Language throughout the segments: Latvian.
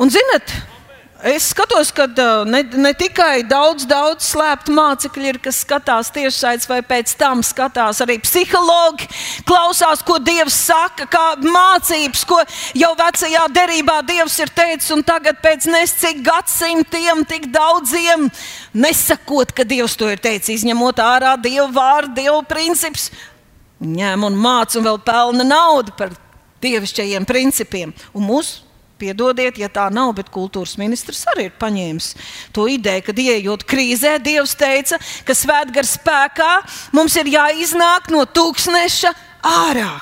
Un, zinat, Es skatos, ka ne, ne tikai daudz, daudz slēptu mācekļu ir, kas skatās tiešsaistes, vai pēc tam skatās arī psihologi, klausās, ko Dievs saka, kā mācības, ko jau vecajā derībā Dievs ir teicis, un tagad pēc nescik gadsimtiem, tik daudziem, nesakot, ka Dievs to ir teicis, izņemot ārā Dieva vārdu, Dieva principus, ņem un māca un vēl pelna naudu par dievišķajiem principiem. Un mūsu Piedodiet, ja tā nav, bet kultūras ministrs arī ir paņēmis to ideju, ka ieejot krīzē, Dievs teica, ka svētgara spēkā mums ir jāiznāk no tūkstneša ārā.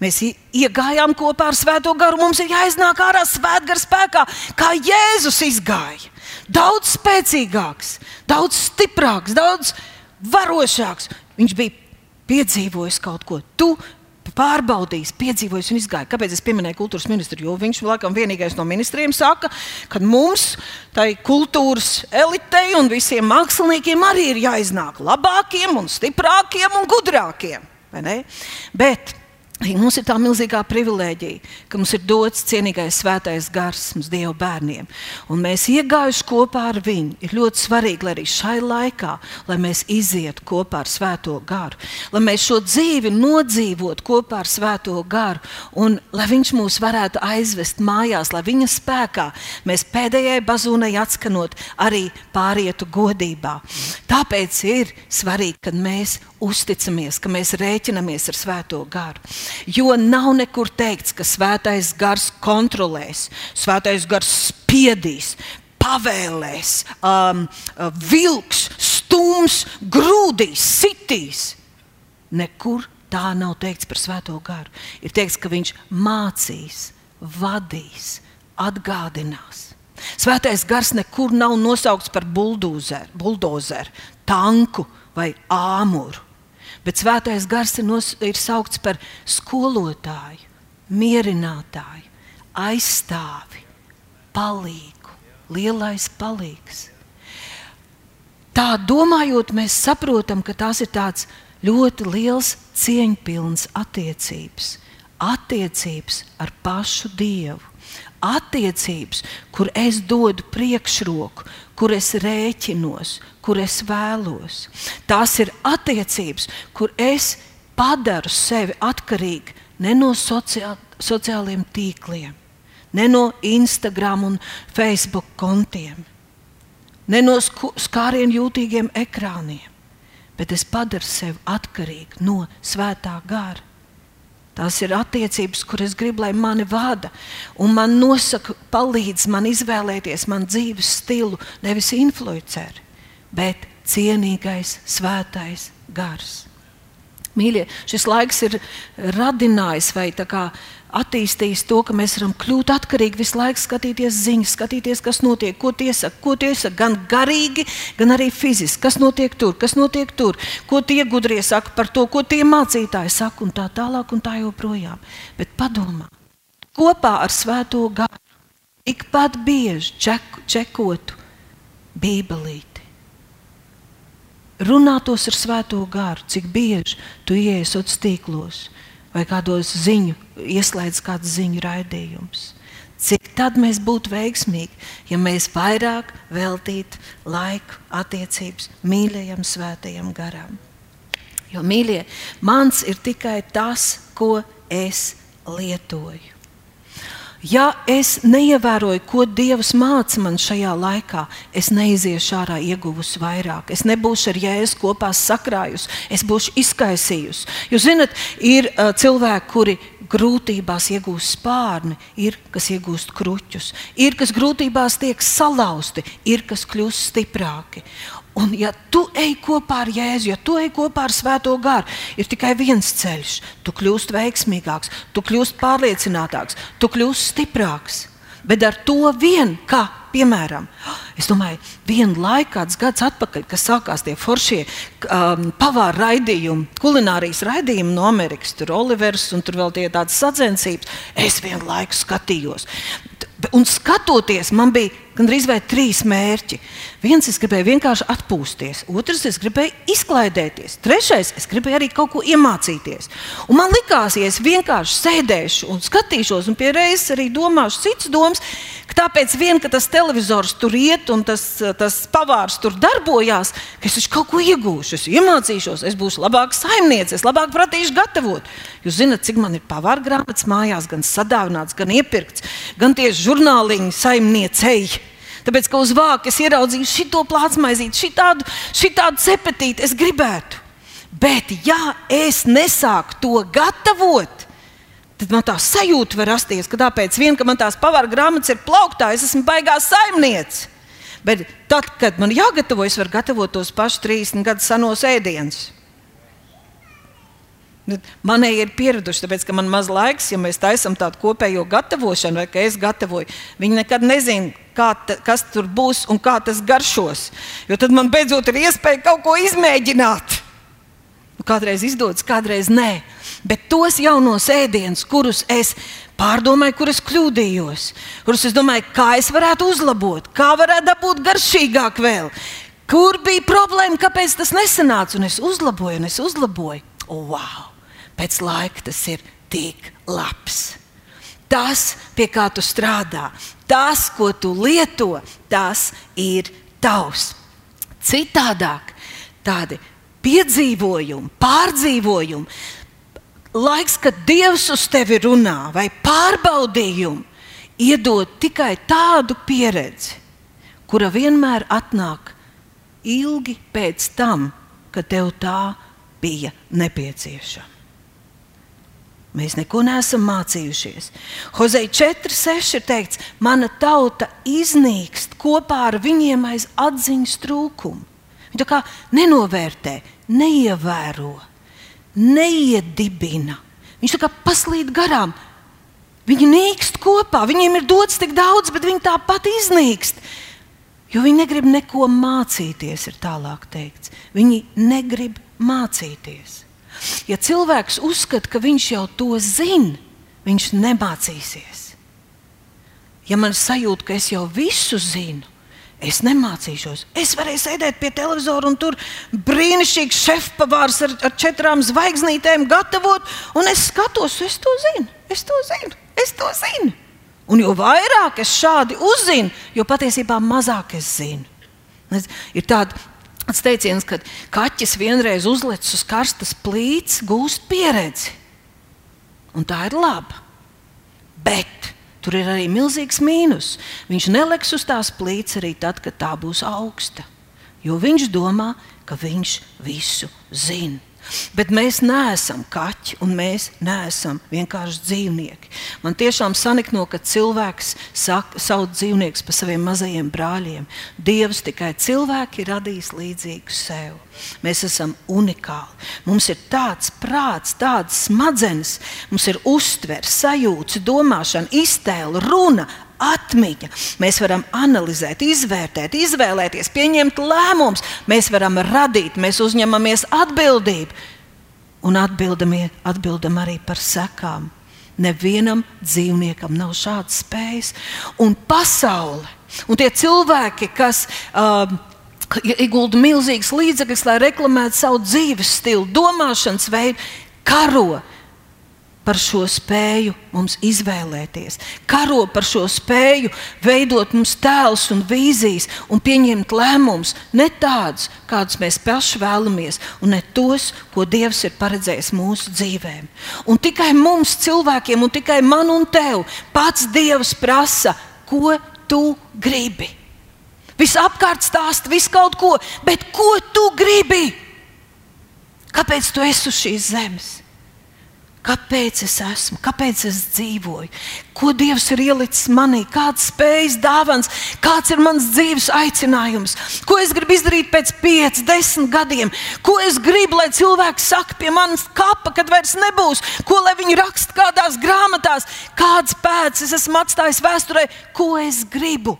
Mēs iegājām kopā ar Svēto garu, mums ir jāiznāk ārā svētgara spēkā, kā Jēzus izgāja. Daudz spēcīgāks, daudz stiprāks, daudz varošāks. Viņš bija piedzīvojis kaut ko. Tu pārbaudījis, piedzīvojis un izgājis. Kāpēc es pieminēju kultūras ministru? Jo viņš laikam vienīgais no ministriem saka, ka mums, tai kultūras elitei un visiem māksliniekiem, arī ir jāiznāk labākiem, un stiprākiem un gudrākiem. Bet Mums ir tā milzīgā privilēģija, ka mums ir dots cienīgais svētais gars mums Dieva bērniem. Un mēs iegājuši kopā ar viņu. Ir ļoti svarīgi, lai arī šai laikā, lai mēs izietu kopā ar svēto garu, lai mēs šo dzīvi nodzīvotu kopā ar svēto garu, un lai viņš mūs varētu aizvest mājās, lai viņa spēkā mēs pēdējai bazūnai atskanot arī pārietu godībā. Tāpēc ir svarīgi, ka mēs uzticamies, ka mēs rēķinamies ar svēto garu. Jo nav nekur teikts, ka svētais gars kontrolēs, svētais gars spiedīs, pavēlēs, um, uh, vilks, stūms, grūdīs, sitīs. Nekur tā nav teikts par svēto garu. Ir teikts, ka viņš mācīs, vadīs, atgādinās. Svētais gars nekur nav nosaukts par buldozeru tanku vai āmuru. Bet svētais gars ir, nos, ir saukts par skolotāju, mierinātāju, aizstāvi, palīgu, lielais palīgs. Tā domājot, mēs saprotam, ka tās ir tāds ļoti liels cieņpilns attiecības, attiecības ar pašu Dievu attiecības, kur es dodu priekšroku, kur es rēķinos, kur es vēlos. Tās ir attiecības, kur es padaru sevi atkarīgu ne no sociāl, sociāliem tīkliem, ne no Instagram un Facebook kontiem, ne no skārienu jūtīgiem ekrāniem, bet es padaru sevi atkarīgu no svētā gara. Tās ir attiecības, kuras gribu, lai mani vada. Un man nosaka, palīdz man izvēlēties man dzīves stilu, nevis influencer, bet cienīgais, svētais gars. Mīļie, šis laiks ir radinājis vai attīstījis to, ka mēs varam kļūt atkarīgi visu laiku skatīties ziņas, skatīties, kas notiek, ko tie saka, ko tie saka, gan garīgi, gan arī fiziski, kas notiek tur, kas notiek tur, ko tie gudrie saka par to, ko tie mācītāji saka, un tā tālāk, un tā joprojām. Bet padomā, kopā ar Svēto garu tikpat bieži ček, čekotu Bībelīti runātos ar Svēto garu, cik bieži tu sociālos tīklos vai kādos ziņu, ieslēdz kādu ziņu raidījumus. Cik tad mēs būtu veiksmīgi, ja mēs vairāk veltītu laiku attiecības mīļajam, svētajam garam. Jo mīļie, mans ir tikai tas, ko es lietoju. Ja es neievēroju, ko Dievs māca man šajā laikā, es neiziešu ārā ieguvusi vairāk. Es nebūšu ar jēzu kopā sakrājusi, es būšu izkaisījusi. Jūs zināt, ir uh, cilvēki, kuri grūtībās iegūst spārni, ir kas iegūst kruķus, ir kas grūtībās tiek salauzti, ir kas kļūst stiprāki. Un, ja tu ej kopā ar Jēzu, ja tu ej kopā ar Svēto garu, ir tikai viens ceļš. Tu kļūsi veiksmīgāks, tu kļūsi pārliecinātāks, tu kļūsi stiprāks. Bet ar to vien, kā piemēram, es domāju, vienu laiku, kāds gads atpakaļ, kad sākās tie foršie um, pavāra raidījumi, kulinārijas raidījumi no Amerikas, tur Olivers un tur vēl tie tādas sacensības, es vienu laiku skatījos. Un skatoties, man bija gandrīz vai trīs mērķi. Viens, es gribēju vienkārši atpūsties, otrs, es gribēju izklaidēties, trešais, es gribēju arī kaut ko iemācīties. Un man likās, ja es vienkārši sēdēšu un skatīšos, un pie reizes arī domāšu citas domas, ka tāpēc vien, ka tas televizors tur iet un tas, tas pavārs tur darbojās, ka es kaut ko iegūšu, es iemācīšos, es būšu labāks saimnieks, es labāk pratīšu gatavot. Jūs zināt, cik man ir pavāra grāmatas mājās, gan sadāvināts, gan iepirkts, gan tieši žurnāliņu saimniecei. Tāpēc, ka uz vāka es ieraudzīju šo plātsmaizīti, šitādu, šitādu cepetīti, es gribētu. Bet, ja es nesāku to gatavot, tad man tā sajūta var rasties, ka tāpēc, vien, ka man tās pavāra grāmatas ir plauktā, es esmu baigās saimniece. Bet tad, kad man jāgatavo, es varu gatavot tos pašus 30 gadus senos ēdienus. Manēji ir pieraduši, tāpēc, ka man ir maz laiks, ja mēs taisām tādu kopējo gatavošanu, vai ka es gatavoju. Viņi nekad nezina, ta, kas tur būs un kā tas garšos. Jo tad man beidzot ir iespēja kaut ko izmēģināt. Nu, kādreiz izdodas, kādreiz nē. Bet tos jaunos ēdienus, kurus es pārdomāju, kur es kļūdījos, kurus es domāju, kā es varētu uzlabot, kā varētu dabūt garšīgāk vēl. Kur bija problēma, kāpēc tas nesanāca? Un es uzlaboju, un es uzlaboju. Oh, wow! Pēc laika tas ir tik labs. Tas, pie kā tu strādā, tas, ko tu lieto, tas ir tavs. Citādāk, tādi piedzīvojumi, pārdzīvojumi, laiks, kad Dievs uz tevi runā, vai pārbaudījumi, iedod tikai tādu pieredzi, kura vienmēr atnāk ilgi pēc tam, kad tev tā bija nepieciešama. Mēs neko neesam mācījušies. Hozei 4,6 ir teikts, mana tauta iznīkst kopā ar viņiem aiz atziņas trūkumu. Viņi tā kā nenovērtē, neievēro, neiedibina. Viņš tā kā paslīd garām. Viņi nīkst kopā, viņiem ir dots tik daudz, bet viņi tāpat iznīkst. Jo viņi negrib neko mācīties, ir tālāk teikts. Viņi negrib mācīties. Ja cilvēks uzskata, ka viņš jau to zina, viņš nemācīsies. Ja man sajūta, ka es jau visu zinu, es nemācīšos. Es varēju sēdēt pie televizora un tur brīnišķīgs šefpavārs ar, ar četrām zvaigznītēm gatavot, un es skatos, es to zinu, es to zinu, es to zinu. Un jo vairāk es šādi uzzinu, jo patiesībā mazāk es zinu. Ir tāda Tas teiciens, ka kaķis vienreiz uzlicis uz karstas plīts, gūst pieredzi. Un tā ir laba. Bet tur ir arī milzīgs mīnus. Viņš neliks uz tās plīts arī tad, kad tā būs augsta. Jo viņš domā, ka viņš visu zina. Bet mēs neesam kaķi un mēs neesam vienkārši dzīvnieki. Man tiešām sanikno, ka cilvēks saka, sauc dzīvniekus par saviem mazajiem brāļiem. Dievs tikai cilvēki ir radījis līdzīgu sev. Mēs esam unikāli. Mums ir tāds prāts, tādas smadzenes, mums ir uztvere, sajūta, domāšana, iztēle, runa, atmiņa. Mēs varam analizēt, izvērtēt, izvēlēties, pieņemt lēmumus, mēs varam radīt, mēs uzņemamies atbildību un atbildam arī par sekām. Nevienam dzīvniekam nav šādas spējas. Un pasaule, un tie cilvēki, kas uh, ieguldīja milzīgas līdzekļus, lai reklamētu savu dzīves stilu, domāšanas veidu, karo par šo spēju mums izvēlēties, karo par šo spēju veidot mums tēlus un vīzijas un pieņemt lēmumus, ne tādus, kādus mēs paši vēlamies, un ne tos, ko Dievs ir paredzējis mūsu dzīvēm. Un tikai mums, cilvēkiem, un tikai man un tev, pats Dievs prasa, ko tu gribi. Visapkārt stāsta visu kaut ko, bet ko tu gribi? Kāpēc tu esi uz šīs zemes? Kāpēc es esmu, kāpēc es dzīvoju, ko Dievs ir ielicis manī, kādas spējas dāvāns, kāds ir mans dzīves aicinājums, ko es gribu izdarīt pēc pieciem, desmit gadiem, ko es gribu, lai cilvēki saka pie manas kapa, kad vairs nebūs, ko lai viņi raksta kādās grāmatās, kādas pēdas es esmu atstājis vēsturē, ko es gribu,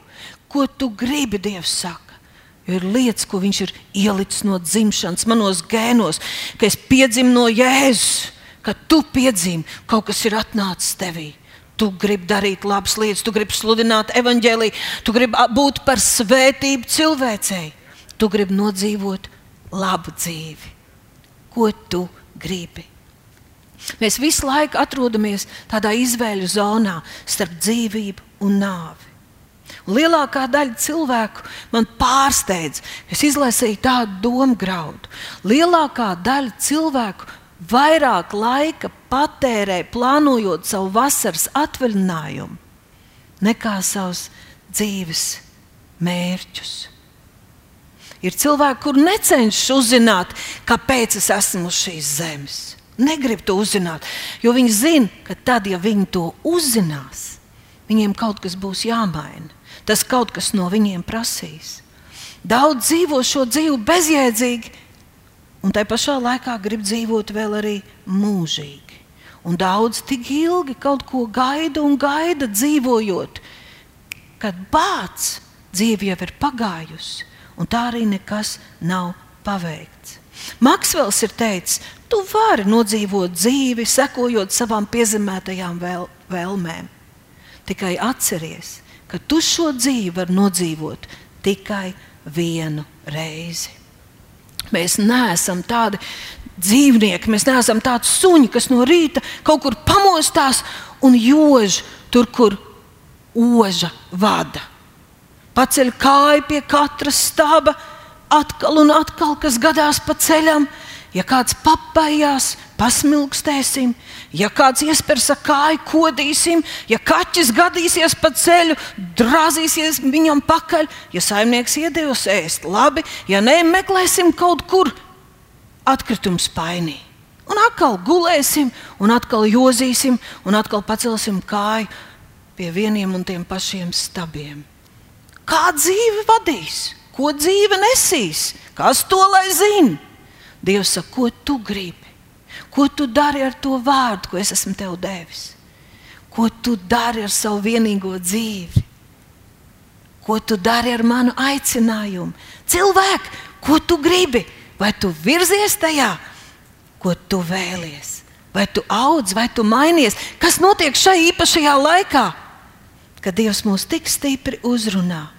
ko tu gribi, Dievs saka. Jo ir lietas, ko viņš ir ielicis no dzimšanas, manos gēnos, ka es piedzimu no Jēzus kad tu piedzīvi, kaut kas ir atnācis tevī. Tu gribi darīt labas lietas, tu gribi sludināt evaņģēlīju, tu gribi būt par svētību cilvēcei. Tu gribi nodzīvot labu dzīvi. Ko tu gribi? Mēs visu laiku atrodamies tādā izvēļu zonā starp dzīvību un nāvi. Un lielākā daļa cilvēku man pārsteidz, es izlasīju tādu domu graudu. Lielākā daļa cilvēku vairāk laika patērē plānojot savu vasaras atvaļinājumu nekā savus dzīves mērķus. Ir cilvēki, kur necenšas uzzināt, kāpēc es esmu uz šīs zemes. Negrib to uzzināt, jo viņi zina, ka tad, ja viņi to uzzinās, viņiem kaut kas būs jāmaina. Tas kaut kas no viņiem prasīs. Daudz dzīvo šo dzīvi bezjēdzīgi, un tai pašā laikā grib dzīvot vēl arī mūžīgi. Un daudz tik ilgi kaut ko gaida un gaida dzīvojot, kad bācis dzīve jau ir pagājusi, un tā arī nekas nav paveikts. Maksvels ir teicis, tu vari nodzīvot dzīvi, sekojot savām piezemētajām vēl, vēlmēm. Tikai atceries, ka tu šo dzīvi vari nodzīvot tikai vienu reizi. Mēs neesam tādi dzīvnieki, mēs neesam tādi suņi, kas no rīta kaut kur pamostās un jož tur, kur oža vada. Paceļ kāju pie katra staba, atkal un atkal, kas gadās pa ceļam. Ja kāds papājās, pasmilkstēsim, ja kāds iespērs ar kāju, kodīsim, ja kaķis gadīsies pa ceļu, drāzīsies viņam pakaļ, ja saimnieks iedevis ēst labi, ja nē, meklēsim kaut kur atkritumu spainī. Un atkal gulēsim, un atkal jozīsim, un atkal pacelsim kāju pie vieniem un tiem pašiem stabiem. Kā dzīve vadīs, ko dzīve nesīs, kas to lai zina? Dievs saka, ko tu gribi? Ko tu dari ar to vārdu, ko es esmu tev devis? Ko tu dari ar savu vienīgo dzīvi? Ko tu dari ar manu aicinājumu? Cilvēk, ko tu gribi? Vai tu virzies tajā, ko tu vēlies? Vai tu audz, vai tu mainies? Kas notiek šajā īpašajā laikā, kad Dievs mūs tik stipri uzrunā?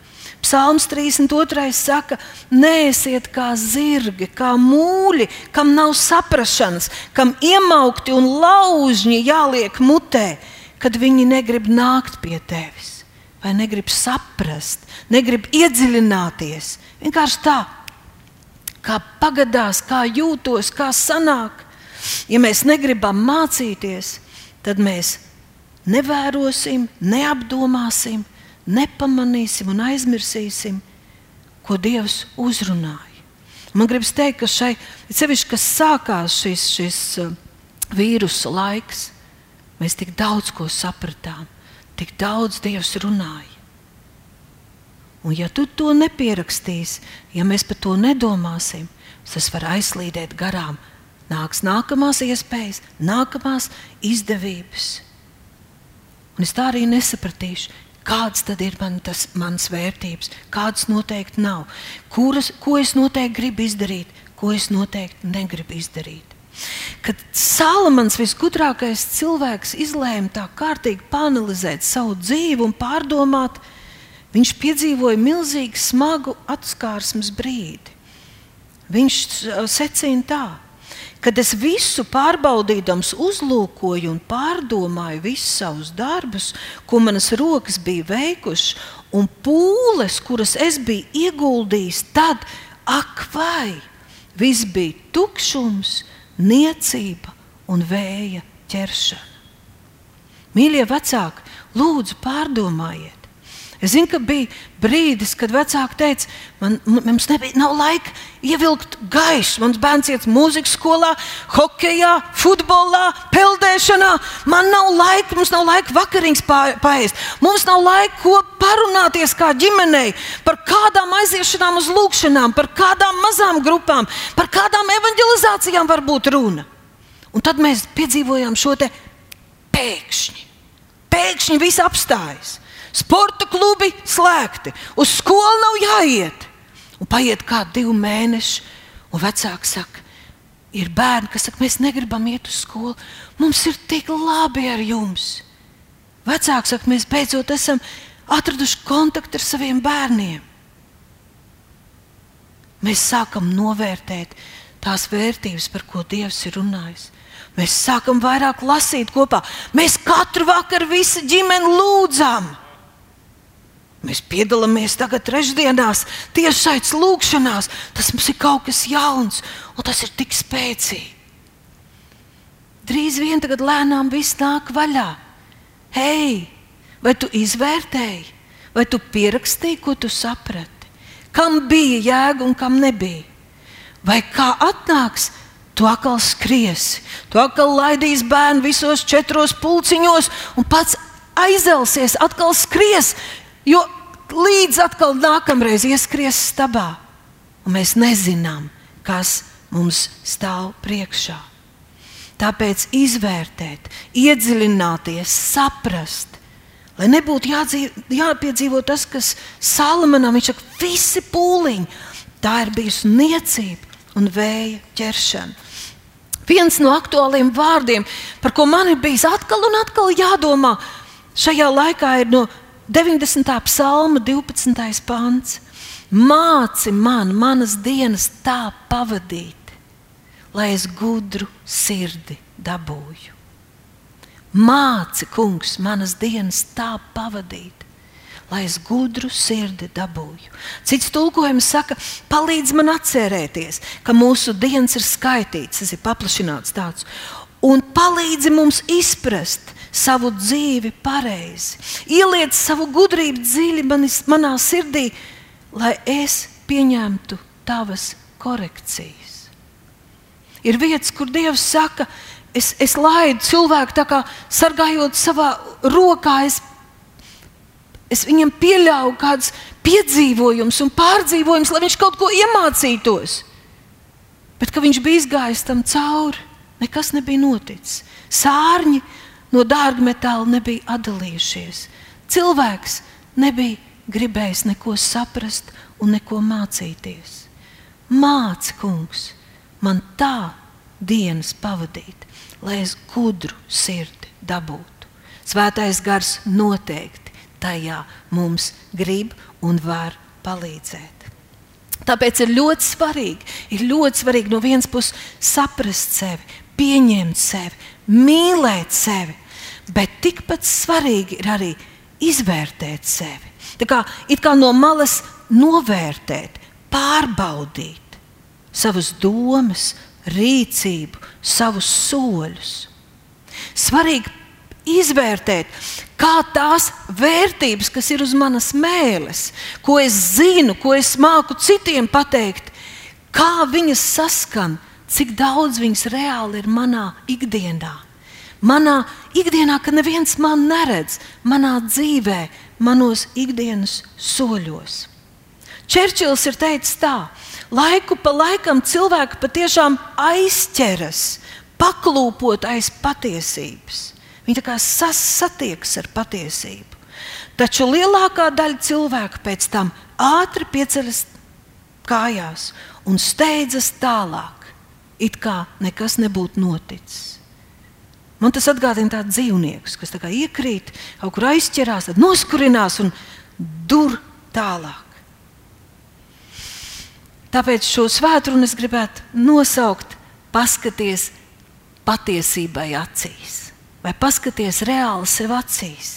Psalms 32. saka, neesiet kā zirgi, kā mūļi, kam nav saprašanas, kam iemaukti un laužņi jāliek mutē, kad viņi negrib nākt pie tevis. Vai negrib saprast, negrib iedziļināties. Vienkārši tā, kā pagadās, kā jūtos, kā sanāk. Ja mēs negribam mācīties, tad mēs nevērosim, neapdomāsim, nepamanīsim un aizmirsīsim, ko Dievs uzrunāja. Man gribas teikt, ka šai sevišķi, kas sākās šis, šis uh, vīrusu laiks, mēs tik daudz ko sapratām, tik daudz Dievs runāja. Un ja tu to nepierakstīsi, ja mēs par to nedomāsim, tas var aizslīdēt garām. Nāks nākamās iespējas, nākamās izdevības. Un es tā arī nesapratīšu, Kādas tad ir man tas, manas vērtības, kādas noteikti nav, kuras, ko es noteikti gribu izdarīt, ko es noteikti negribu izdarīt. Kad Salamans, visgudrākais cilvēks, izlēma tā kārtīgi panelizēt savu dzīvi un pārdomāt, viņš piedzīvoja milzīgu, smagu atskārsmes brīdi. Viņš secina tā, kad es visu pārbaudījams, uzlūkoju un pārdomāju visus savus darbus, ko manas rokas bija veikušas, un pūles, kuras es biju ieguldījis, tad, ak, vai viss bija tukšums, niecība un vēja ķeršana. Mīļie vecāki, lūdzu, pārdomājiet! Es zinu, ka bija brīdis, kad vecāki teica, man, mums nebija laika ievilkt gaisu. Mans bērns iet mūzikas skolā, hokeja, futbolā, peldēšanā. Man nav laika, mums nav laika vakariņas paēst. Mums nav laika, ko parunāties kā ģimenei par kādām aiziešanām uz lūgšanām, par kādām mazām grupām, par kādām evanģelizācijām var būt runa. Un tad mēs piedzīvojām šo pēkšņi. Pēkšņi viss apstājas. Sporta klubi slēgti, uz skolu nav jāiet. Un paiet kādi divi mēneši, un vecāki saka, ir bērni, kas saka, mēs negribam iet uz skolu. Mums ir tik labi ar jums. Vecāki saka, mēs beidzot esam atraduši kontaktu ar saviem bērniem. Mēs sākam novērtēt tās vērtības, par ko Dievs ir runājis. Mēs sākam vairāk lasīt kopā. Mēs katru vakaru visi ģimeni lūdzam. Mēs piedalāmies tagad trešdienās, tiešsaistes lūgšanās. Tas mums ir kaut kas jauns, un tas ir tik spēcīgi. Drīz vien tagad lēnām viss nāk vaļā. Hei, vai tu izvērtēji, vai tu pierakstīji, ko tu saprati? Kam bija jēga un kam nebija? Vai kā atnāks, tu atkal skriesi, tu atkal laidīsi bērnu visos četros pulciņos un pats aizelsies, atkal skries, jo līdz atkal nākamreiz ieskries stabā. Un mēs nezinām, kas mums stāv priekšā. Tāpēc izvērtēt, iedziļināties, saprast, lai nebūtu jādzīv, jāpiedzīvo tas, kas Salamanam ir visi pūliņi. Tā ir bijusi niecība un vēja ķeršana. Viens no aktuāliem vārdiem, par ko man ir bijis atkal un atkal jādomā, šajā laikā ir no 90. psalma 12. pāns. Māci man manas dienas tā pavadīt, lai es gudru sirdi dabūju. Māci, kungs, manas dienas tā pavadīt, lai es gudru sirdi dabūju. Cits tulkojums saka, palīdz man atcerēties, ka mūsu dienas ir skaitīts, tas ir paplašināts tāds, un palīdzi mums izprast, savu dzīvi pareizi, ieliec savu gudrību dziļi manis, manā sirdī, lai es pieņemtu tavas korekcijas. Ir vietas, kur Dievs saka, es, es laidu cilvēku tā kā sargājot savā rokā. Es, es viņam pieļauju kādus piedzīvojumus un pārdzīvojumus, lai viņš kaut ko iemācītos. Bet, kad viņš bija izgājis tam cauri, nekas nebija noticis. Sārņi no dārgmetāla nebija atdalījušies. Cilvēks nebija gribējis neko saprast un neko mācīties. Māci, kungs, man tā dienas pavadīt, lai es gudru sirdi dabūtu. Svētais gars noteikti tajā mums grib un var palīdzēt. Tāpēc ir ļoti svarīgi, ir ļoti svarīgi no vienas puses saprast sevi, pieņemt sevi, mīlēt sevi, bet tikpat svarīgi ir arī izvērtēt sevi. Tā kā, kā no malas novērtēt, pārbaudīt savas domas, rīcību, savus soļus. Svarīgi izvērtēt, kā tās vērtības, kas ir uz manas mēles, ko es zinu, ko es māku citiem pateikt, kā viņas saskan cik daudz viņas reāli ir manā ikdienā. Manā ikdienā, kad neviens man neredz, manā dzīvē, manos ikdienas soļos. Čērčils ir teicis tā, laiku pa laikam cilvēki patiešām aizķeras, paklūpot aiz patiesības. Viņi tā kā satiekas ar patiesību. Taču lielākā daļa cilvēku pēc tam ātri pieceļas kājās un steidzas tālāk it kā nekas nebūtu noticis. Man tas atgādina tādu dzīvnieku, kas tā iekrīt, kaut kur aizķerās, tad noskurinās un dur tālāk. Tāpēc šo svētdienu es gribētu nosaukt, paskaties patiesībai acīs, vai paskaties reāli sev acīs.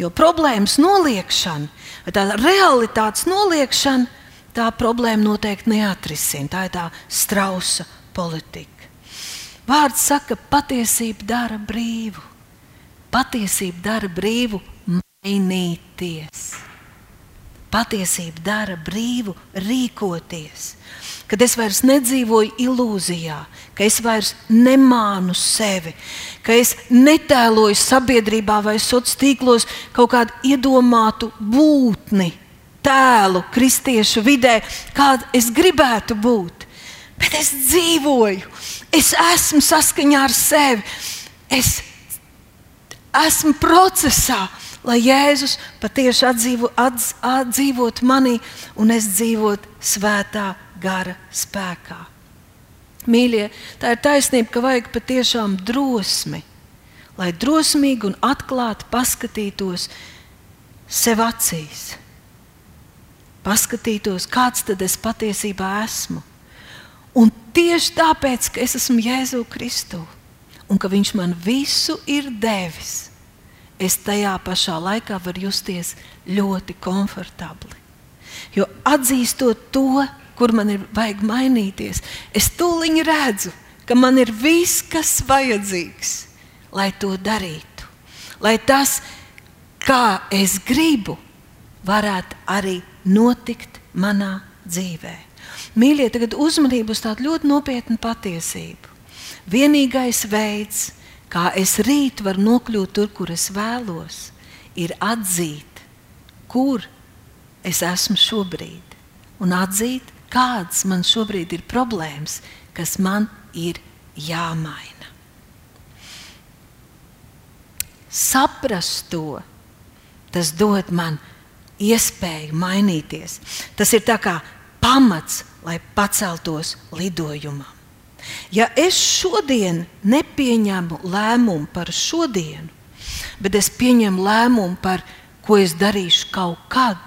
Jo problēmas noliekšana, tā realitātes noliekšana, tā problēma noteikti neatrisina. Tā ir tā strausa politika. Vārds saka, patiesība dara brīvu. Patiesība dara brīvu mainīties. Patiesība dara brīvu rīkoties. Kad es vairs nedzīvoju ilūzijā, ka es vairs nemānu sevi, ka es netēloju sabiedrībā vai sociālos tīklos kaut kādu iedomātu būtni, tēlu kristiešu vidē, kāda es gribētu būt. Bet es dzīvoju, es esmu saskaņā ar sevi, es esmu procesā, lai Jēzus patiesi atdzīvo, atdz, atdzīvot manī un es dzīvotu svētā gara spēkā. Mīļie, tā ir taisnība, ka vajag patiešām drosmi, lai drosmīgi un atklāti paskatītos sev acīs paskatītos, kāds tad es patiesībā esmu. Un tieši tāpēc, ka es esmu Jēzu Kristu un ka Viņš man visu ir devis, es tajā pašā laikā varu justies ļoti komfortabli. Jo atzīstot to, kur man ir vajag mainīties, es tūlīt redzu, ka man ir viss, kas vajadzīgs, lai to darītu. Lai tas, kā es gribu, varētu arī notikt manā dzīvē. Mīļie, tagad uzmanību uz tādu ļoti nopietnu patiesību. Vienīgais veids, kā es rīt varu nokļūt tur, kur es vēlos, ir atzīt, kur es esmu šobrīd. Un atzīt, kādas man šobrīd ir problēmas, kas man ir jāmaina. Saprast to, tas dod man iespēju mainīties. Tas ir pamats, lai paceltos lidojumam. Ja es šodien nepieņemu lēmumu par šodienu, bet es pieņemu lēmumu par ko es darīšu kaut kad,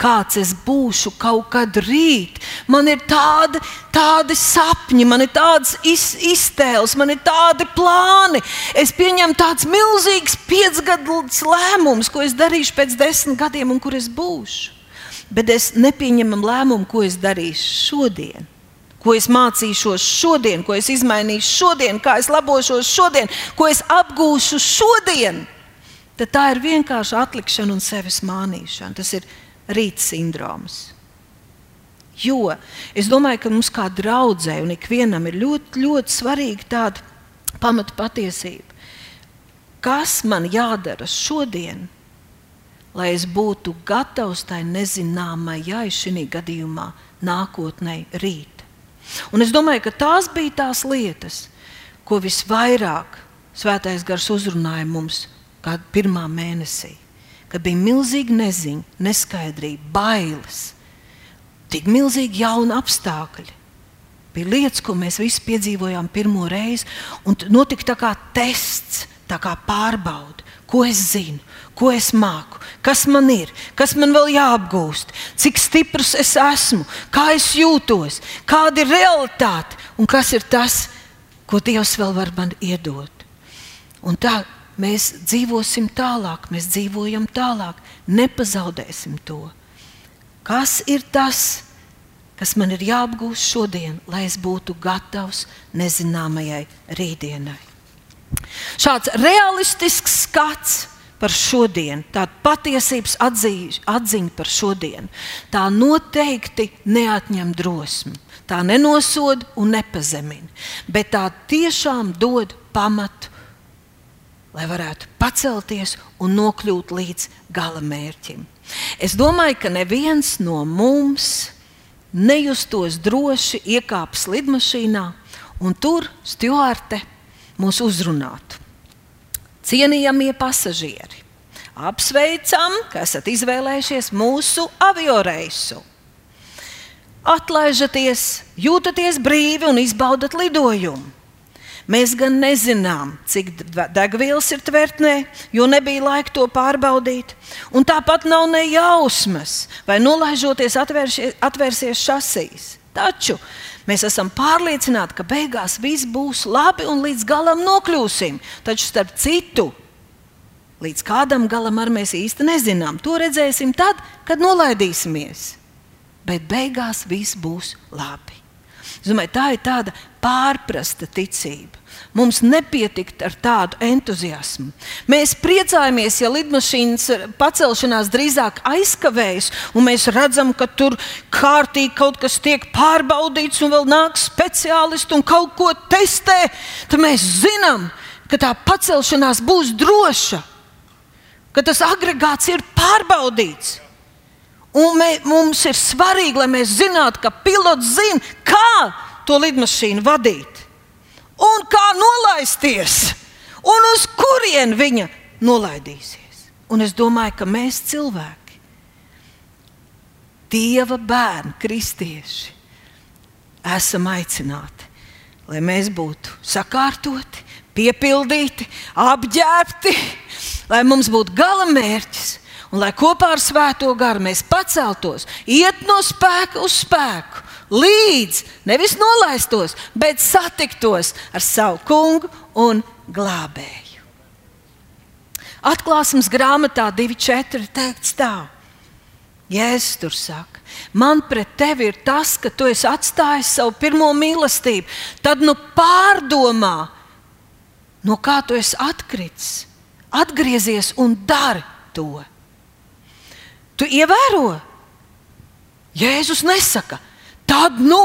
kāds es būšu kaut kad rīt. Man ir tādi, tādi sapņi, man ir tādas iz, iztēles, man ir tādi plāni. Es pieņemu tāds milzīgs piecgadus lēmums, ko es darīšu pēc desmit gadiem un kur es būšu. Bet es nepieņemu lēmumu, ko es darīšu šodien. Ko es mācīšos šodien, ko es izmainīšu šodien, kā es labošos šodien, ko es apgūšu šodien. Tad tā ir vienkārši atlikšana un sevis mānīšana. Tas ir rīta sindroms. Jo es domāju, ka mums kā draudzē un ikvienam ir ļoti, ļoti svarīga tāda pamata patiesība. Kas man jādara šodien, lai es būtu gatavs tai nezināmajai šī gadījumā, nākotnē, rīt? Un es domāju, ka tās bija tās lietas, ko visvairāk Svētais Gars uzrunāja mums pirmā mēnesī ka bija milzīga neziņa, neskaidrība, bailes, tik milzīgi jauni apstākļi. Bija lietas, ko mēs visi piedzīvojām pirmo reizi, un notika tā kā tests, tā kā pārbauda, ko es zinu, ko es māku, kas man ir, kas man vēl jāapgūst, cik stiprs es esmu, kā es jūtos, kāda ir realitāte? Un kas ir tas, ko Dievs vēl var man iedot. Un tā mēs dzīvosim tālāk, mēs dzīvojam tālāk, nepazaudēsim to. Kas ir tas, kas man ir jāapgūst šodien, lai es būtu gatavs nezināmajai rītdienai? Šāds realistisks skats par šodienu, tāda patiesības atzīž, atziņa par šodienu, tā noteikti neatņem drosmi. Tā nenosoda un nepazemina, bet tā tiešām dod pamatu lai varētu pacelties un nokļūt līdz gala mērķim. Es domāju, ka neviens no mums nejustos droši iekāpis lidmašīnā un tur stūrte mūs uzrunātu. Cienījamie pasažieri, apsveicam, ka esat izvēlējušies mūsu avioreisu. Atlaižaties, jūtaties brīvi un izbaudat lidojumu. Mēs gan nezinām, cik degvielas ir tvertnē, jo nebija laika to pārbaudīt. Un tāpat nav ne jausmas, vai nolaižoties atvērsies, atvērsies šasīs. Taču mēs esam pārliecināti, ka beigās viss būs labi un līdz galam nokļūsim. Taču starp citu, līdz kādam galam arī mēs īsti nezinām. To redzēsim tad, kad nolaidīsimies. Bet beigās viss būs labi. Es domāju, tā ir tāda pārprasta ticība. Mums nepietikt ar tādu entuziasmu. Mēs priecājamies, ja lidmašīnas pacelšanās drīzāk aizkavējas, un mēs redzam, ka tur kārtīgi kaut kas tiek pārbaudīts, un vēl nāk speciālisti un kaut ko testē. Tad mēs zinām, ka tā pacelšanās būs droša, ka tas agregāts ir pārbaudīts. Un mē, mums ir svarīgi, lai mēs zinātu, ka pilots zina, kā to lidmašīnu vadīt, un kā nolaisties, un uz kurien viņa nolaidīsies. Un es domāju, ka mēs cilvēki, Dieva bērni, kristieši, esam aicināti, lai mēs būtu sakārtoti, piepildīti, apģērbti, lai mums būtu gala mērķis Un lai kopā ar Svēto garu mēs paceltos, iet no spēka uz spēku, līdz nevis nolaistos, bet satiktos ar savu kungu un glābēju. Atklāsmes grāmatā 2.4. teikts tā. Jēzus tur saka, man pret tevi ir tas, ka tu esi atstājis savu pirmo mīlestību. Tad nu pārdomā, no kā tu esi atkritis. Atgriezies un dari to. Tu ievēro? Jēzus nesaka, tad nu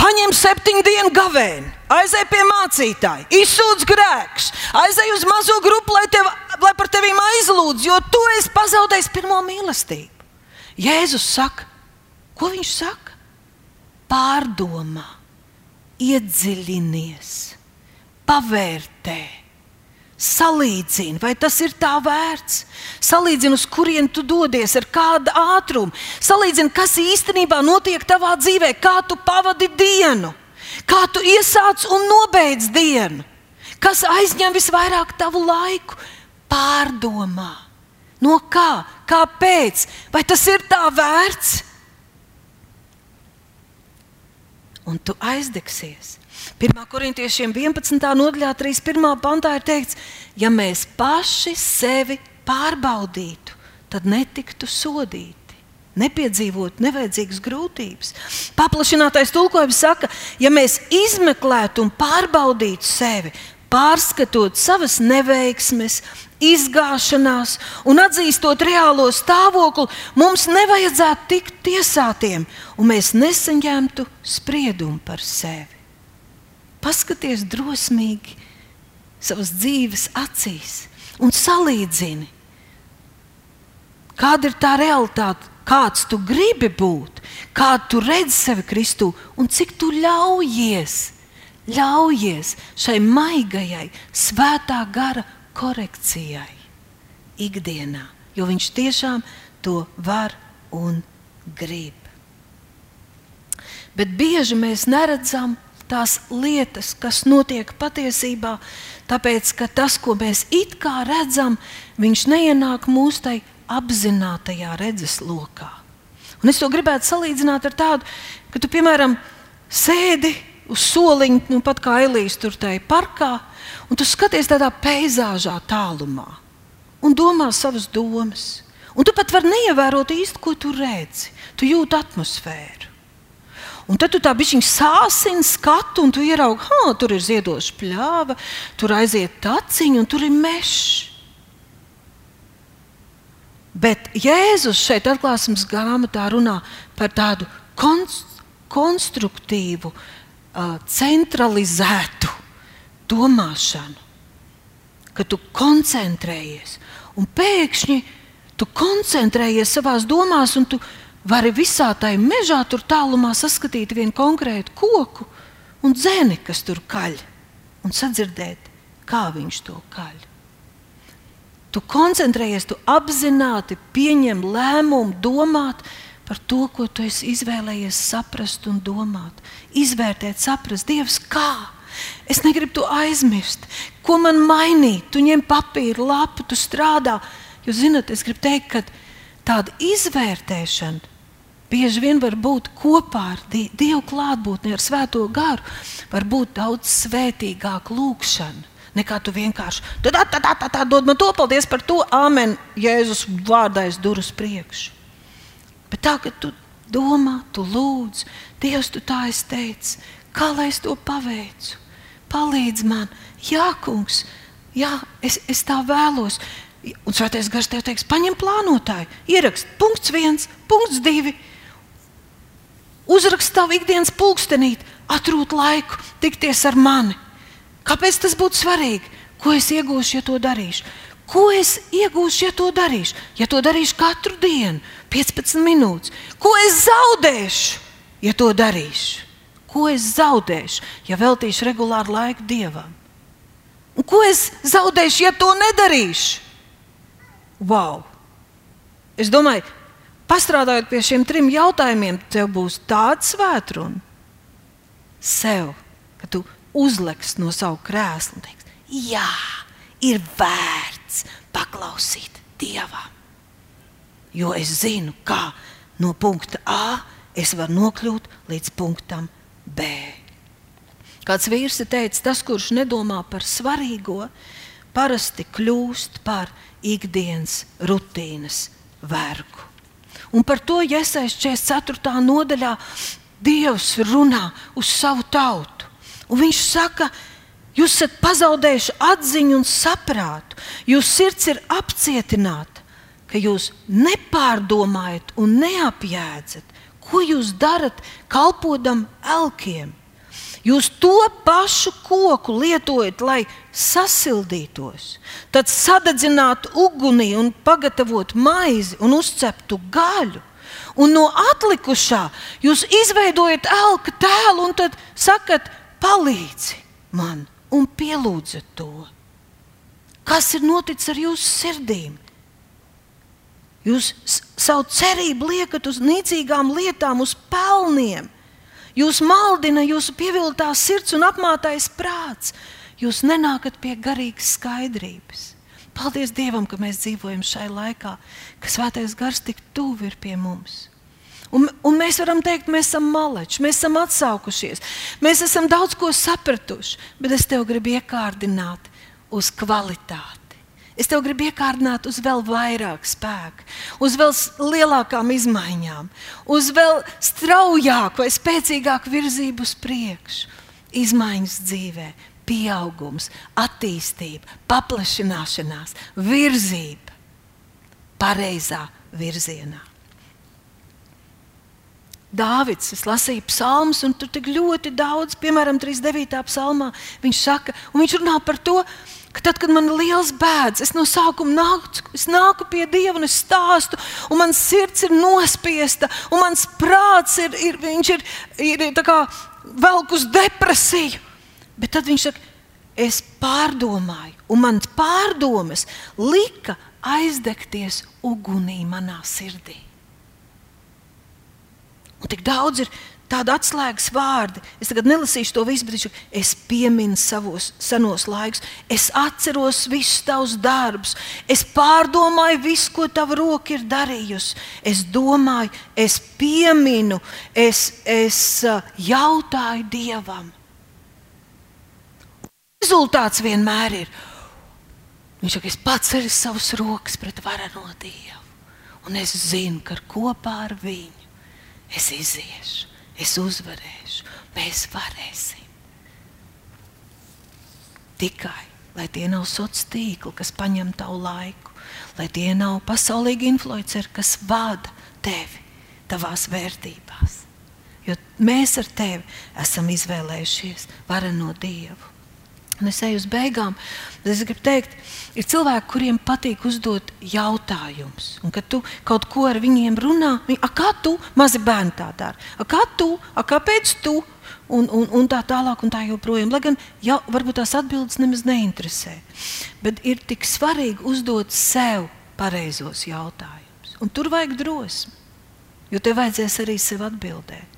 paņem septiņu dienu gavēni, aizej pie mācītāja, izsūdz grēkus, aizej uz mazo grupu, lai, tev, lai par tevi aizlūdz, jo tu esi pazaudējis pirmo mīlestību. Jēzus saka, ko viņš saka? Pārdomā, iedziļinies, pavērtē, salīdzini, vai tas ir tā vērts. Salīdzini, uz kurien tu dodies, ar kādu ātrumu. Salīdzini, kas īstenībā notiek tavā dzīvē, kā tu pavadi dienu, kā tu iesāc un nobeidz dienu, kas aizņem visvairāk tavu laiku. Pārdomā, no kā, Kāpēc? Vai tas ir tā vērts? Un tu aizdegsies. 1. korintiešiem 11. nodaļā, 31. pantā ir teikts, ja mēs paši sevi pārbaudītu, tad netiktu sodīti nepiedzīvot nevajadzīgas grūtības. Paplašinātais tulkojums saka, ja mēs izmeklētu un pārbaudītu sevi, pārskatot savas neveiksmes, izgāšanās un atzīstot reālo stāvokli, mums nevajadzētu tikt tiesātiem, un mēs nesaņemtu spriedumu par sevi. Paskaties drosmīgi savas dzīves acīs un salīdzini, kāda ir tā realitāte, kāds tu gribi būt, kādu tu redzi sevi Kristū un cik tu ļaujies ļaujies šai maigajai, svētā gara korekcijai ikdienā, jo viņš tiešām to var un grib. Bet bieži mēs neredzam tās lietas, kas notiek patiesībā, tāpēc ka tas, ko mēs it kā redzam, viņš neienāk mūsu tai apzinātajā redzeslokā. Un es to gribētu salīdzināt ar tādu, ka tu, piemēram, sēdi uz soliņa, nu, pat kā Elīze tur tajā parkā, un tu skaties tādā peizāžā tālumā un domā savas domas. Un tu pat vari neievērot īsti, ko tu redzi. Tu jūti atmosfēru. Un tad tu tā bišķiņ sāsini skatu, un tu ieraugi, ka tur ir ziedoša pļāva, tur aiziet taciņa, un tur ir mežs. Bet Jēzus šeit atklāsmes grāmatā runā par tādu konst konstruktīvu uh, centralizētu domāšanu, ka tu koncentrējies un pēkšņi tu koncentrējies savā domās, un tu vari visā tajā mežā tur tālumā saskatīt vienu konkrētu koku un dzēni, kas tur kaļ, un sadzirdēt, kā viņš to kaļ. Tu koncentrējies, tu apzināti pieņem lēmumu, domāt, par to, ko tu esi izvēlējies saprast un domāt. Izvērtēt, saprast, Dievs, kā. Es negribu to aizmirst. Ko man mainīt? Tu ņem papīru, lapu, tu strādā. Jūs zināt, es gribu teikt, ka tāda izvērtēšana bieži vien var būt kopā ar Dievu klātbūtni, ar Svēto garu. Var būt daudz svētīgāka lūkšana. Nekā tu vienkārši tā, tā, tā, tā, tā dod man to, paldies par to, amen, Jēzus vārdā es durus priekšu. Bet tā, ka tu domā, tu lūdz, Dievs, tu tā es teicu, kā lai es to paveicu? Palīdz man, Jā, kungs, jā, es, es tā vēlos. Un svētais gars tev teiks, paņem plānotāju, ierakst punkts viens, punkts divi. Uzrakst savu ikdienas pulkstenīt, atrūt laiku, tikties ar mani. Kāpēc tas būtu svarīgi? Ko es iegūšu, ja to darīšu? Ko es iegūšu, ja to darīšu? Ja to darīšu katru dienu, 15 minūtes. Ko es zaudēšu, ja to darīšu? Ko es zaudēšu, ja veltīšu regulāru laiku dievam? Un ko es zaudēšu, ja to nedarīšu? Wow! Es domāju, pastrādājot pie šiem trim jautājumiem, tev būs tāds svētrums sev, ka tu uzliks no savu krēslu un teiksi, jā, ir vērts paklausīt Dievam. Jo es zinu, kā no punkta A es varu nokļūt līdz punktam B. Kāds vīrs teica, tas, kurš nedomā par svarīgo, parasti kļūst par ikdienas rutīnas vergu. Un par to Jēzus 44. nodaļā Dievs runā uz savu tautu. Un viņš saka, jūs esat pazaudējuši atziņu un saprātu, jūsu sirds ir apcietināta, ka jūs nepārdomājat un neapjēdzat, ko jūs darat kalpodam elkiem. Jūs to pašu koku lietojat, lai sasildītos, tad sadedzinātu ugunī un pagatavotu maizi un uzceptu gaļu. Un no atlikušā jūs izveidojat elka tēlu un tad sakat, palīdzi man un pielūdzat to. Kas ir noticis ar jūsu sirdīm? Jūs savu cerību liekat uz nīcīgām lietām, uz pelniem. Jūs maldina jūsu pievilktās sirds un apmātais prāts. Jūs nenākat pie garīgas skaidrības. Paldies Dievam, ka mēs dzīvojam šai laikā, ka Svētais Gars tik tuvu ir pie mums. Un, un mēs varam teikt, mēs esam maleči, mēs esam atsaukušies, mēs esam daudz ko sapratuši, bet es tev gribu iekārdināt uz kvalitāti. Es tev gribu iekārdināt uz vēl vairāk spēka, uz vēl lielākām izmaiņām, uz vēl straujāku vai spēcīgāku virzību uz priekšu. Izmaiņas dzīvē, pieaugums, attīstība, paplašināšanās, virzība pareizā virzienā. Dāvids, es lasīju psalmus, un tur tik ļoti daudz, piemēram, 39. psalmā, viņš saka, un viņš runā par to, ka tad, kad man ir liels bēdas, es no sākuma nāku, es nāku pie Dieva un es stāstu, un mans sirds ir nospiesta, un mans prāts ir, ir, ir, ir, ir velk uz depresiju. Bet tad viņš saka, es pārdomāju, un manas pārdomas lika aizdegties ugunī manā sirdī. Un tik daudz ir tādu atslēgas vārdi. Es tagad nelasīšu to visu, bet es pieminu savus senos laikus, es atceros visus tavus darbus, es pārdomāju visu, ko tava roka ir darījusi. Es domāju, es pieminu, es, es uh, jautāju Dievam. Rezultāts vienmēr ir. Viņš saka, es paceļu savus rokas pret vareno Dievu, un es zinu, ka kopā ar viņu es iziešu, es uzvarēšu, mēs varēsim. Tikai lai tie nav sociāli tīkli, kas paņem tavu laiku, lai tie nav pasaulīgi influenceri, kas vada tevi tavās vērtībās. Jo mēs ar tevi esam izvēlējušies vareno Dievu. Un es eju uz beigām, bet es gribu teikt, ir cilvēki, kuriem patīk uzdot jautājumus. Un kad tu kaut ko ar viņiem runā, viņi, kā tu, mazi bērni tā dara, a, kā tu, a, kāpēc tu? Un, un, un tā tālāk, un tā joprojām. Lai gan jau, varbūt tās atbildes nemaz neinteresē. Bet ir tik svarīgi uzdot sev pareizos jautājumus. Un tur vajag drosmi, jo tev vajadzēs arī sev atbildēt.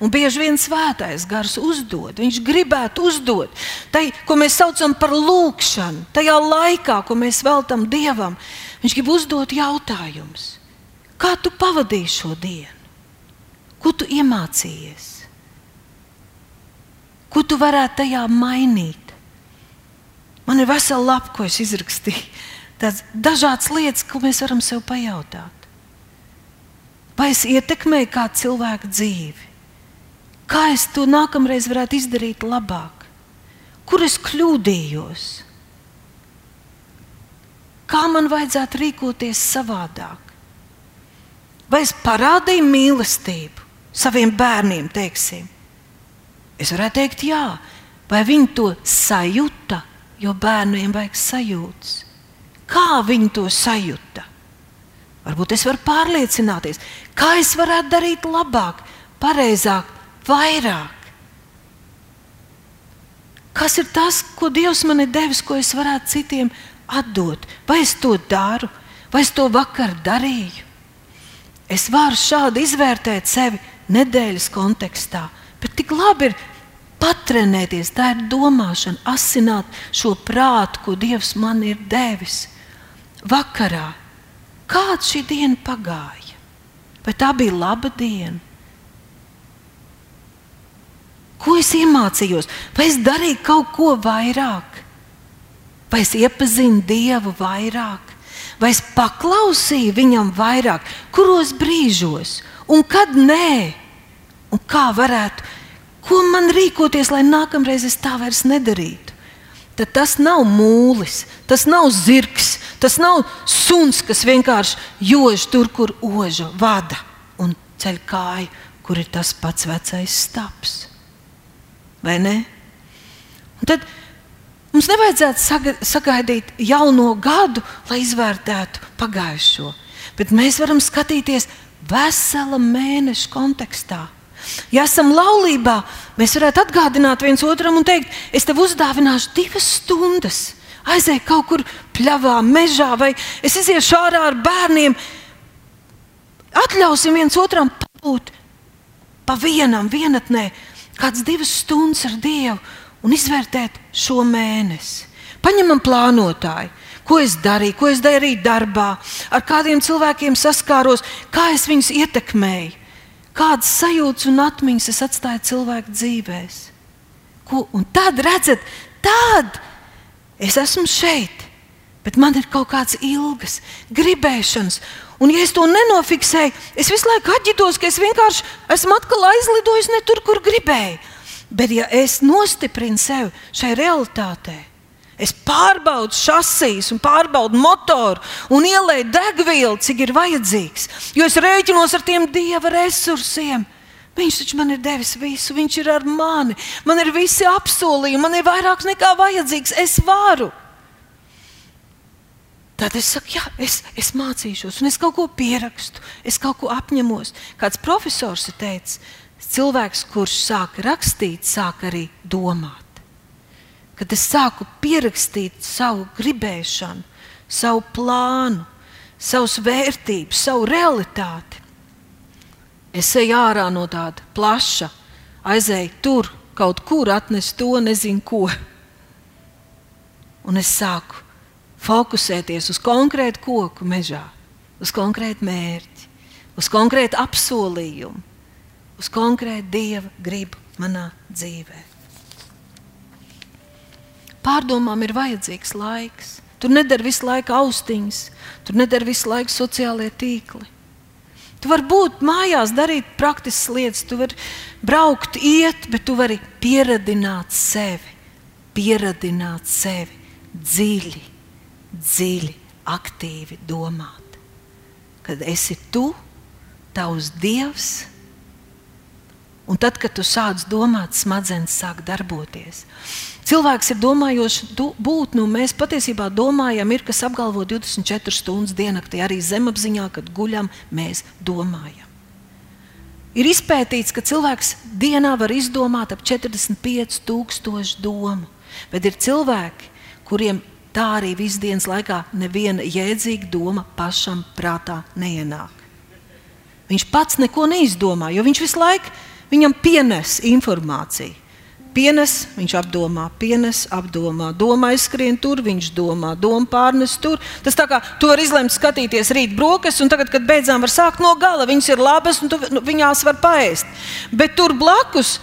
Un bieži vien svētais gars uzdod, viņš gribētu uzdot, tai, ko mēs saucam par lūgšanu, tajā laikā, ko mēs veltam Dievam. Viņš grib uzdot jautājumus. Kā tu pavadīji šo dienu? Ko tu iemācījies? Ko tu varētu tajā mainīt? Man ir vesela lapa, ko es izrakstīju. Tās dažādas lietas, ko mēs varam sev pajautāt. Vai es ietekmēju kādu cilvēku dzīvi? Kā es to nākamreiz varētu izdarīt labāk? Kur es kļūdījos? Kā man vajadzētu rīkoties savādāk? Vai es parādīju mīlestību saviem bērniem, teiksim? Es varētu teikt, jā, vai viņi to sajūta, jo bērniem vajag sajūtas. Kā viņi to sajūta? Varbūt es varu pārliecināties, kā es varētu darīt labāk, pareizāk, vairāk. Kas ir tas, ko Dievs man ir devis, ko es varētu citiem atdot? Vai es to daru, vai es to vakar darīju? Es varu šādi izvērtēt sevi nedēļas kontekstā, bet tik labi ir patrenēties, tā ir domāšana, asināt šo prātu, ko Dievs man ir devis. Vakarā, kāda šī diena pagāja? Vai tā bija laba diena? Ko es iemācījos? Vai es darīju kaut ko vairāk? vai es iepazinu Dievu vairāk, vai es paklausīju viņam vairāk, kuros brīžos un kad nē, un kā varētu, ko man rīkoties, lai nākamreiz es tā vairs nedarītu. Tad tas nav mūlis, tas nav zirgs, tas nav suns, kas vienkārši jož tur, kur oža vada un ceļ kāju, kur ir tas pats vecais stāps. Vai ne? Un tad Mums nevajadzētu sagaidīt jauno gadu, lai izvērtētu pagājušo, bet mēs varam skatīties vesela mēneša kontekstā. Ja esam laulībā, mēs varētu atgādināt viens otram un teikt, es tev uzdāvināšu divas stundas, aizēju kaut kur pļavā, mežā, vai es iziešu ārā ar bērniem. Atļausim viens otram pabūt pa vienam, vienatnē, kādas divas stundas ar Dievu un izvērtēt šo mēnesi. Paņemam plānotāju, ko es darīju, ko es darīju darbā, ar kādiem cilvēkiem saskāros, kā es viņus ietekmēju, kādas sajūtas un atmiņas es atstāju cilvēku dzīvēm. Un tad redzat, tad es esmu šeit, bet man ir kaut kādas ilgas, gribēšanas. Un, ja es to nenofiksēju, es visu laiku atģitos, ka es vienkārši esmu atkal aizlidojis ne tur, kur gribēju. Bet, ja es nostiprinu sevi šai realitātei, es pārbaudu šasīs, pārbaudu motoru un ielēju degvielu, cik ir vajadzīgs, jo es rēķinos ar tiem dieva resursiem. Viņš taču man ir devis visu, viņš ir ar mani, man ir visi apsolījumi, man ir vairāk nekā vajadzīgs, es varu. Tad es saku, jā, es, es mācīšos, un es kaut ko pierakstu, es kaut ko apņemos. Kāds profesors ir teicis, cilvēks, kurš sāk rakstīt, sāk arī domāt. Kad es sāku pierakstīt savu gribēšanu, savu plānu, savas vērtības, savu realitāti, es eju ārā no tāda plaša, aizēju tur, kaut kur atnest to, nezinu ko. Un es sāku fokusēties uz konkrētu koku mežā, uz konkrētu mērķi, uz konkrētu apsolījumu uz konkrētu dieva gribu manā dzīvē. Pārdomām ir vajadzīgs laiks. Tur nedara visu laiku austiņas, tur nedara visu laiku sociālie tīkli. Tu vari būt mājās, darīt praktiskas lietas, tu vari braukt, iet, bet tu vari pieradināt sevi, pieradināt sevi dziļi, dziļi, aktīvi domāt. Kad esi tu, tavs dievs, Un tad, kad tu sāc domāt, smadzenes sāk darboties. Cilvēks ir domājošs būtne, un mēs patiesībā domājam, ir kas apgalvo 24 stundas diennaktī, arī zemapziņā, kad guļam, mēs domājam. Ir izpētīts, ka cilvēks dienā var izdomāt ap 45,000 domu, bet ir cilvēki, kuriem tā arī visas dienas laikā neviena jēdzīga doma pašam prātā neienāk. Viņš pats neko neizdomā, jo viņš visu laiku Viņam pienes informāciju. Pienes, viņš apdomā, pienes, apdomā, doma aizskrien tur, viņš domā, doma pārnes tur. Tas tā kā tu vari izlemt skatīties rīt brokastis, un tagad, kad beidzām, var sākt no gala. Viņas ir labas, un tu, nu, viņās var paēst. Bet tur blakus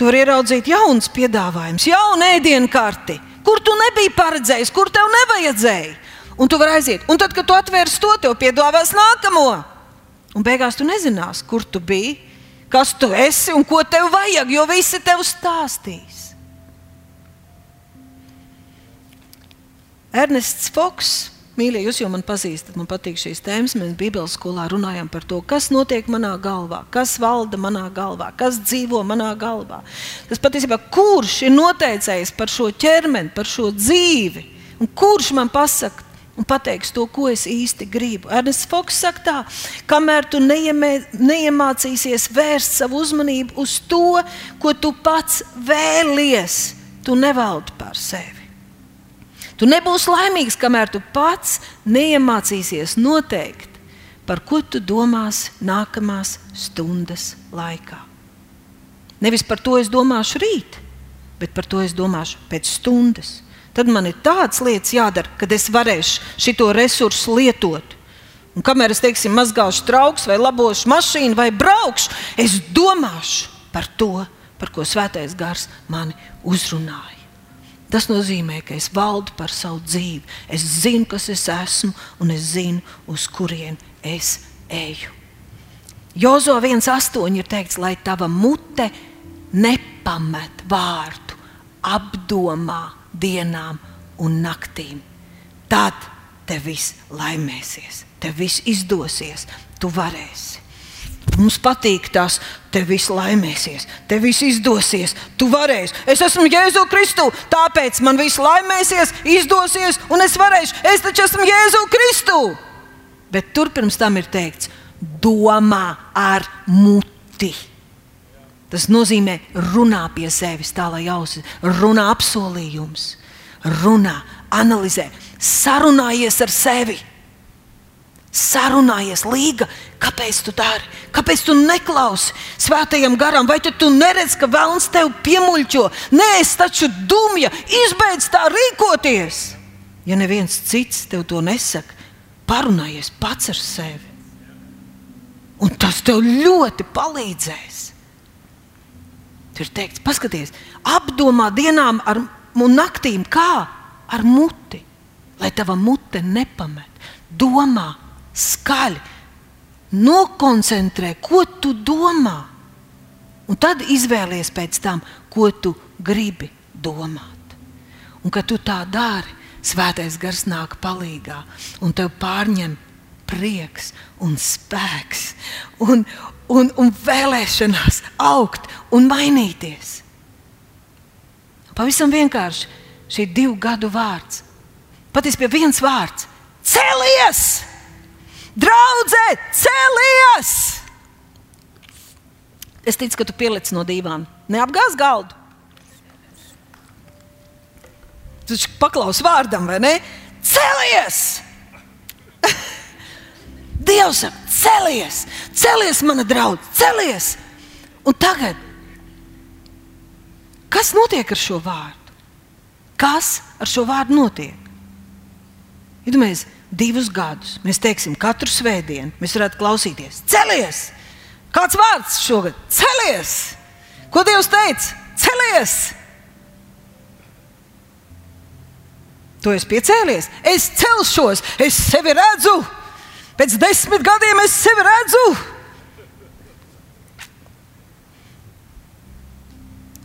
tu vari ieraudzīt jaunas piedāvājumus, jaunu ēdienu karti, kur tu nebiji paredzējis, kur tev nevajadzēja. Un tu vari aiziet. Un tad, kad tu atvērsi to, tev piedāvās nākamo. Un beigās tu nezināsi, kur tu biji kas tu esi un ko tev vajag, jo visi tev stāstīs. Ernests Foks, mīļie, jūs jau man pazīstat, man patīk šīs tēmas. Mēs Bībeles skolā runājam par to, kas notiek manā galvā, kas valda manā galvā, kas dzīvo manā galvā. Tas patiesībā kurš ir noteicējis par šo ķermeni, par šo dzīvi, un kurš man pasaka, un pateiks to, ko es īsti gribu. Ernests Foks saka, tā, kamēr tu neiemē, neiemācīsies vērst savu uzmanību uz to, ko tu pats vēlies, tu nevaldi pār sevi. Tu nebūsi laimīgs, kamēr tu pats neiemācīsies noteikt, par ko tu domās nākamās stundas laikā. Nevis par to es domāšu rīt, bet par to es domāšu pēc stundas tad man ir tādas lietas jādara, kad es varēšu šo resursu lietot. Un kamēr es teiksim, mazgāšu trauks, vai labošu mašīnu, vai braukšu, es domāšu par to, par ko svētais gars mani uzrunāja. Tas nozīmē, ka es valdu par savu dzīvi. Es zinu, kas es esmu, un es zinu, uz kurien es eju. Jozo 1,8 ir teikts, lai tava mute nepamet vārdu, apdomā dienām un naktīm. Tad tev viss laimēsies, tev viss izdosies, tu varēsi. Mums patīk tas, tev viss laimēsies, tev viss izdosies, tu varēsi. Es esmu Jēzu Kristu, tāpēc man viss laimēsies, izdosies, un es varēšu. Es taču esmu Jēzu Kristu. Bet tur pirms tam ir teikts, domā ar muti. Tas nozīmē, runā pie sevis, tā lai ausis, runā apsolījums, runā, analizē, sarunājies ar sevi. Sarunājies, līga, kāpēc tu dari, kāpēc tu neklausi svētajam garam, vai tu, tu neredzi, ka vēlams tevi piemuļķo? Nē, es taču dumja, izbeidz tā rīkoties. Ja neviens cits tev to nesaka, parunājies pats ar sevi. Un tas tev ļoti palīdzēs. Tur ir teikts, paskaties, apdomā dienām ar, un naktīm, kā ar muti, lai tava mute nepamet. Domā, skaļi, nokoncentrē, ko tu domā. Un tad izvēlies pēc tam, ko tu gribi domāt. Un kad tu tā dari, svētais gars nāk palīdzīgā un tev pārņem prieks un spēks un, un, un vēlēšanās augt un mainīties. Pavisam vienkārši šī divu gadu vārds. Patiesībā viens vārds - celies! Draudzē, celies! Es ticu, ka tu pieliec no divām. Neapgāz galdu. Tu paklaus vārdam, vai ne? Celies! Dievs celies, celies, mana draudzene, celies! Un tagad, kas notiek ar šo vārdu? Kas ar šo vārdu notiek? Iedomājieties, divus gadus mēs teiksim, katru svētdienu mēs varētu klausīties. Celies! Kāds vārds šogad? Celies! Ko Dievs teica? Celies! Tu esi piecēlies, es celšos, es sevi redzu. Pēc desmit gadiem es sevi redzu.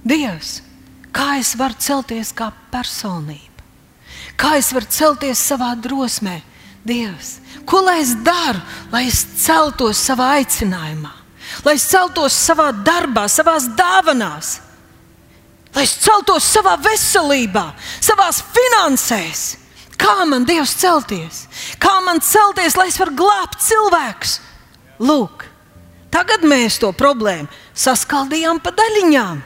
Dievs, kā es varu celties kā personība? Kā es varu celties savā drosmē? Dievs, ko lai es daru, lai es celtos savā aicinājumā, lai es celtos savā darbā, savā dāvanās, lai es celtos savā veselībā, savā finansēs? Kā man Dievs celties? Kā man celties, lai es varu glābt cilvēkus? Lūk, tagad mēs to problēmu saskaldījām pa daļiņām.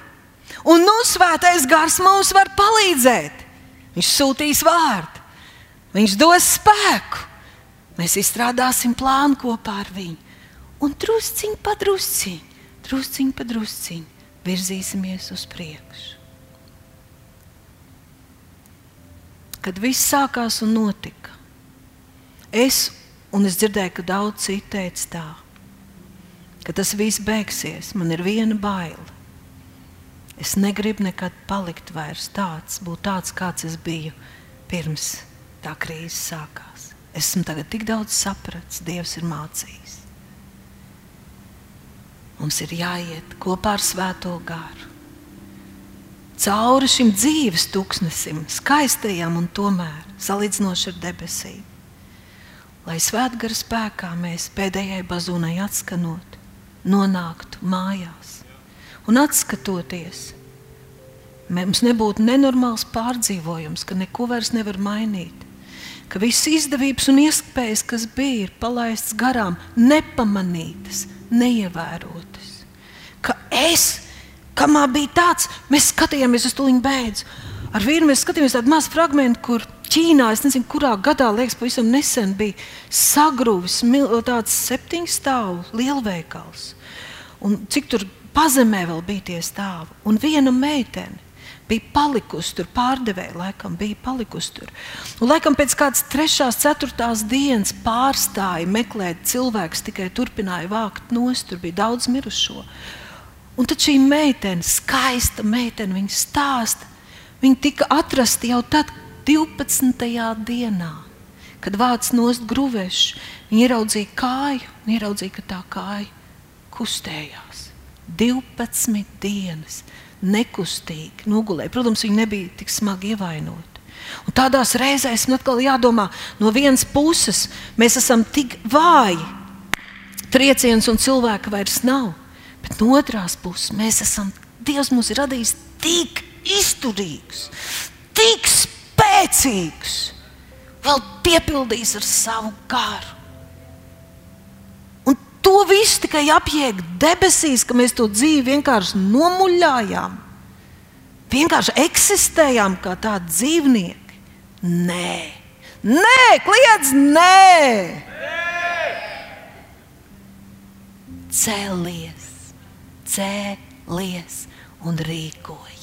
Un nu svētais gars mums var palīdzēt. Viņš sūtīs vārdu, viņš dos spēku. Mēs izstrādāsim plānu kopā ar viņu. Un drusciņi pa drusciņi, drusciņi pa drusciņi virzīsimies uz priekšu. kad viss sākās un notika. Es, un es dzirdēju, ka daudz citu teica tā, ka tas viss beigsies, man ir viena baila. Es negribu nekad palikt vairs tāds, būt tāds, kāds es biju pirms tā krīze sākās. Esmu tagad tik daudz sapratis, Dievs ir mācījis. Mums ir jāiet kopā ar Svēto garu cauri šim dzīves tūkstnesim, skaistajam un tomēr salīdzinoši ar debesīm. Lai svētgara spēkā mēs pēdējai bazūnai atskanot, nonāktu mājās un atskatoties. Mums nebūtu nenormāls pārdzīvojums, ka neko vairs nevar mainīt, ka visas izdevības un iespējas, kas bija, ir palaistas garām, nepamanītas, neievērotas. Ka es Kamā bija tāds, mēs skatījāmies uz to viņa beidzu. Ar vīru mēs skatījāmies tādu mazu fragment, kur Ķīnā, es nezinu, kurā gadā, liekas, pavisam nesen bija sagrūvis tāds septiņu stāvu lielveikals. Un cik tur pazemē vēl bija tie stāvi. Un viena meitene bija palikusi tur, pārdevēja, laikam, bija palikusi tur. Un, laikam, pēc kādas trešās, ceturtās dienas pārstāja meklēt cilvēkus, tikai turpināja vākt nost, tur bija daudz mirušo. Un tad šī meitene, skaista meitene, viņa stāsta. Viņi tika atrasti jau tad, 12. dienā, kad vācis nost grūvēšu. Viņi ieraudzīja kāju un ieraudzīja, ka tā kāja kustējās. 12 dienas nekustīgi nogulēja. Protams, viņi nebija tik smagi ievainoti. Un tādās reizēs man atkal jādomā, no vienas puses mēs esam tik vāji, trieciens un cilvēka vairs nav. Bet no otras puses mēs esam, Dievs mūs ir radījis tik izturīgus, tik spēcīgus, vēl piepildījis ar savu garu. To visu tikai apjēgt debesīs, ka mēs to dzīvi vienkārši nomuļājām, vienkārši eksistējām kā tādi dzīvnieki. Nē, nē, kliedz, nē! Cēlies, cēlies un rīkojies.